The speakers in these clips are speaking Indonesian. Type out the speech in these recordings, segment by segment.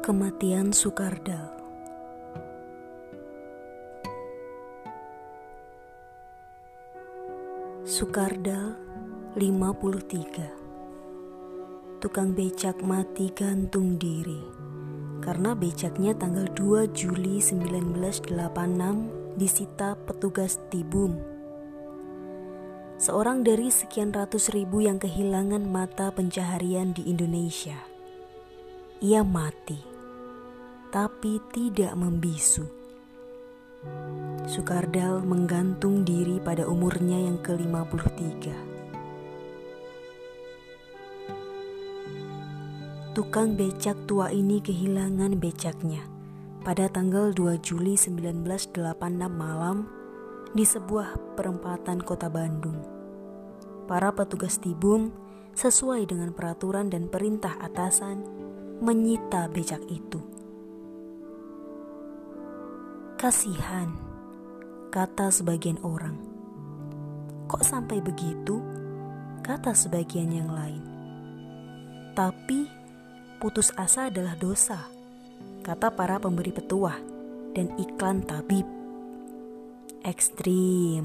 Kematian Sukardal Sukardal 53 Tukang becak mati gantung diri. Karena becaknya tanggal 2 Juli 1986 disita petugas Tibum. Seorang dari sekian ratus ribu yang kehilangan mata pencaharian di Indonesia. Ia mati Tapi tidak membisu Sukardal menggantung diri pada umurnya yang ke-53. Tukang becak tua ini kehilangan becaknya pada tanggal 2 Juli 1986 malam di sebuah perempatan kota Bandung. Para petugas tibum sesuai dengan peraturan dan perintah atasan menyita becak itu. Kasihan kata sebagian orang. Kok sampai begitu? Kata sebagian yang lain. Tapi putus asa adalah dosa, kata para pemberi petuah dan iklan tabib. Ekstrim,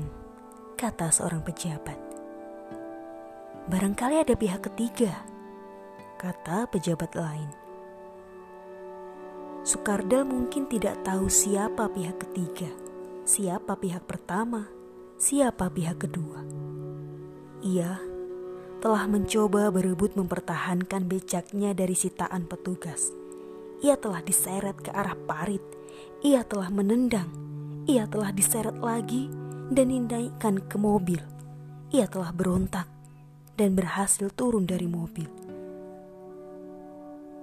kata seorang pejabat. Barangkali ada pihak ketiga, kata pejabat lain. Sukardal mungkin tidak tahu siapa pihak ketiga siapa pihak pertama, siapa pihak kedua. Ia telah mencoba berebut mempertahankan becaknya dari sitaan petugas. Ia telah diseret ke arah parit. Ia telah menendang. Ia telah diseret lagi dan dinaikkan ke mobil. Ia telah berontak dan berhasil turun dari mobil.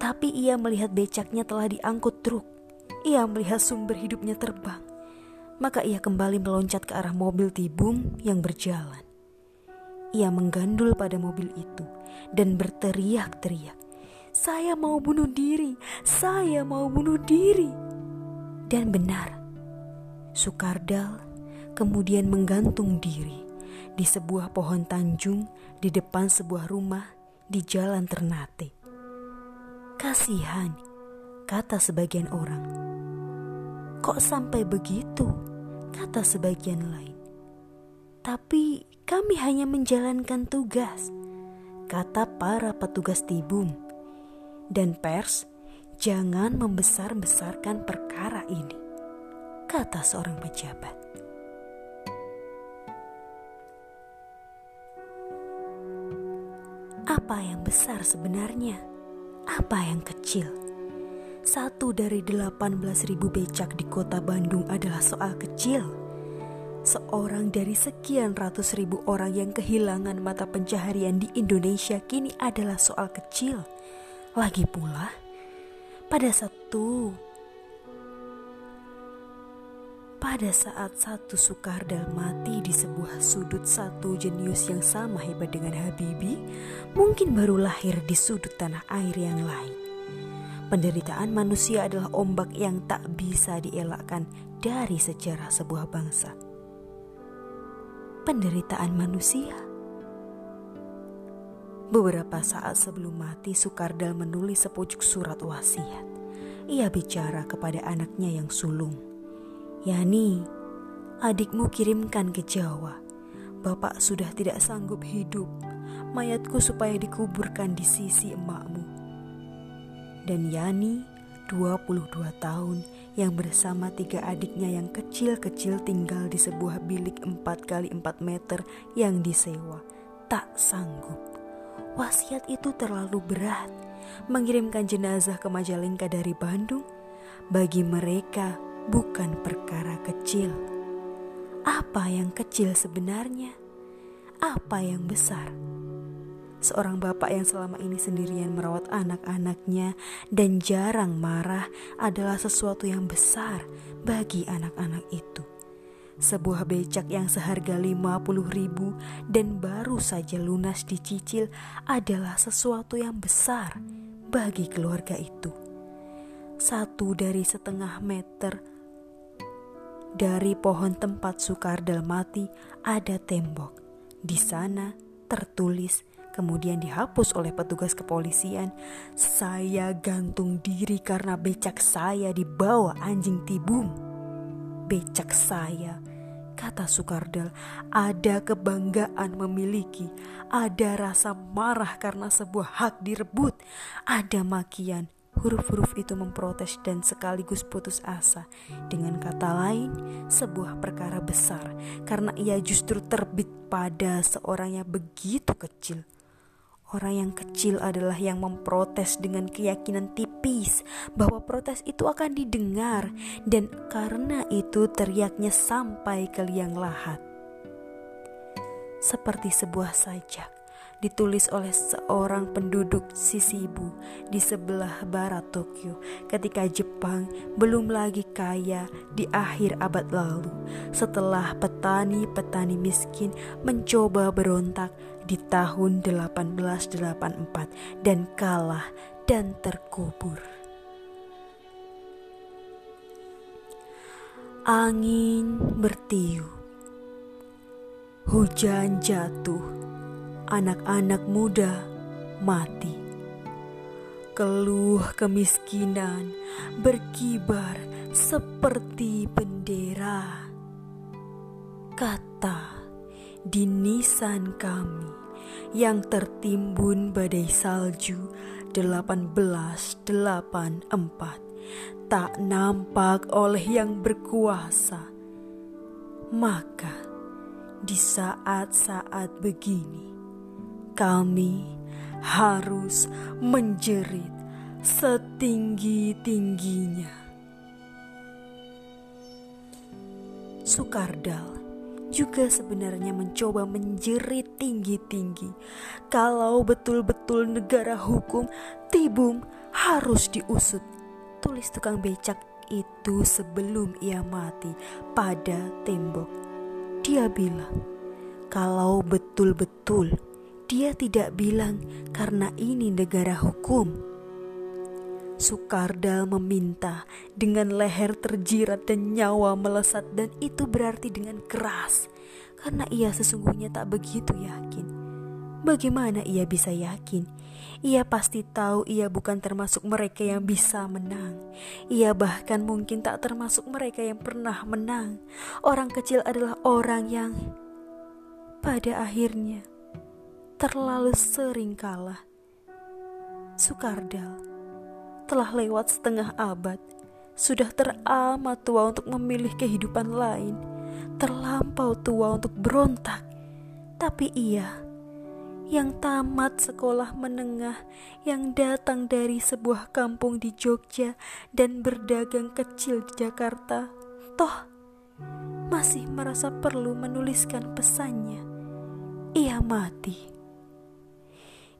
Tapi ia melihat becaknya telah diangkut truk. Ia melihat sumber hidupnya terbang maka ia kembali meloncat ke arah mobil tibum yang berjalan. Ia menggandul pada mobil itu dan berteriak-teriak, "Saya mau bunuh diri! Saya mau bunuh diri!" Dan benar, Sukardal kemudian menggantung diri di sebuah pohon tanjung di depan sebuah rumah di Jalan Ternate. Kasihan, kata sebagian orang. Kok sampai begitu? kata sebagian lain. Tapi kami hanya menjalankan tugas, kata para petugas tibum. Dan pers, jangan membesar-besarkan perkara ini, kata seorang pejabat. Apa yang besar sebenarnya? Apa yang kecil? Satu dari 18.000 becak di kota Bandung adalah soal kecil. Seorang dari sekian ratus ribu orang yang kehilangan mata pencaharian di Indonesia kini adalah soal kecil. Lagi pula, pada satu pada saat satu Sukardal mati di sebuah sudut satu jenius yang sama hebat dengan Habibi, mungkin baru lahir di sudut tanah air yang lain. Penderitaan manusia adalah ombak yang tak bisa dielakkan dari sejarah sebuah bangsa. Penderitaan manusia. Beberapa saat sebelum mati, Sukardal menulis sepucuk surat wasiat. Ia bicara kepada anaknya yang sulung. Yani, adikmu kirimkan ke Jawa. Bapak sudah tidak sanggup hidup. Mayatku supaya dikuburkan di sisi emakmu dan Yani 22 tahun yang bersama tiga adiknya yang kecil-kecil tinggal di sebuah bilik 4 kali 4 meter yang disewa. Tak sanggup. Wasiat itu terlalu berat. Mengirimkan jenazah ke Majalengka dari Bandung bagi mereka bukan perkara kecil. Apa yang kecil sebenarnya? Apa yang besar? seorang bapak yang selama ini sendirian merawat anak-anaknya dan jarang marah adalah sesuatu yang besar bagi anak-anak itu. Sebuah becak yang seharga 50 ribu dan baru saja lunas dicicil adalah sesuatu yang besar bagi keluarga itu. Satu dari setengah meter dari pohon tempat Sukardal mati ada tembok. Di sana tertulis kemudian dihapus oleh petugas kepolisian. Saya gantung diri karena becak saya dibawa anjing tibung. Becak saya, kata Sukardal, ada kebanggaan memiliki, ada rasa marah karena sebuah hak direbut, ada makian, Huruf-huruf itu memprotes dan sekaligus putus asa. Dengan kata lain, sebuah perkara besar karena ia justru terbit pada seorang yang begitu kecil. Orang yang kecil adalah yang memprotes dengan keyakinan tipis bahwa protes itu akan didengar dan karena itu teriaknya sampai ke liang lahat. Seperti sebuah sajak ditulis oleh seorang penduduk Sisibu di sebelah barat Tokyo ketika Jepang belum lagi kaya di akhir abad lalu. Setelah petani-petani miskin mencoba berontak di tahun 1884 dan kalah dan terkubur. Angin bertiup, hujan jatuh anak-anak muda mati. Keluh kemiskinan berkibar seperti bendera. Kata di nisan kami yang tertimbun badai salju 1884 tak nampak oleh yang berkuasa. Maka di saat-saat begini kami harus menjerit setinggi-tingginya. Sukardal juga sebenarnya mencoba menjerit tinggi-tinggi. Kalau betul-betul negara hukum, Tibung harus diusut. Tulis tukang becak itu sebelum ia mati pada tembok. Dia bilang, kalau betul-betul dia tidak bilang karena ini negara hukum. Sukardal meminta dengan leher terjirat dan nyawa melesat dan itu berarti dengan keras karena ia sesungguhnya tak begitu yakin. Bagaimana ia bisa yakin? Ia pasti tahu ia bukan termasuk mereka yang bisa menang. Ia bahkan mungkin tak termasuk mereka yang pernah menang. Orang kecil adalah orang yang pada akhirnya terlalu sering kalah. Sukardal telah lewat setengah abad, sudah teramat tua untuk memilih kehidupan lain, terlampau tua untuk berontak. Tapi ia yang tamat sekolah menengah, yang datang dari sebuah kampung di Jogja dan berdagang kecil di Jakarta, toh masih merasa perlu menuliskan pesannya. Ia mati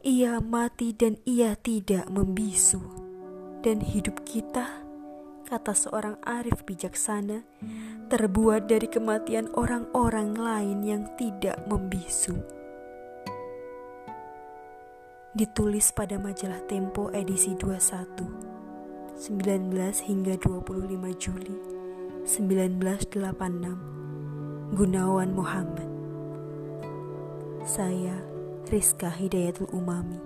ia mati dan ia tidak membisu. Dan hidup kita, kata seorang arif bijaksana, terbuat dari kematian orang-orang lain yang tidak membisu. Ditulis pada majalah Tempo edisi 21, 19 hingga 25 Juli 1986. Gunawan Muhammad. Saya Rizka Hidayatul Umami.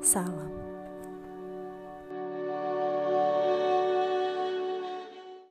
Salam.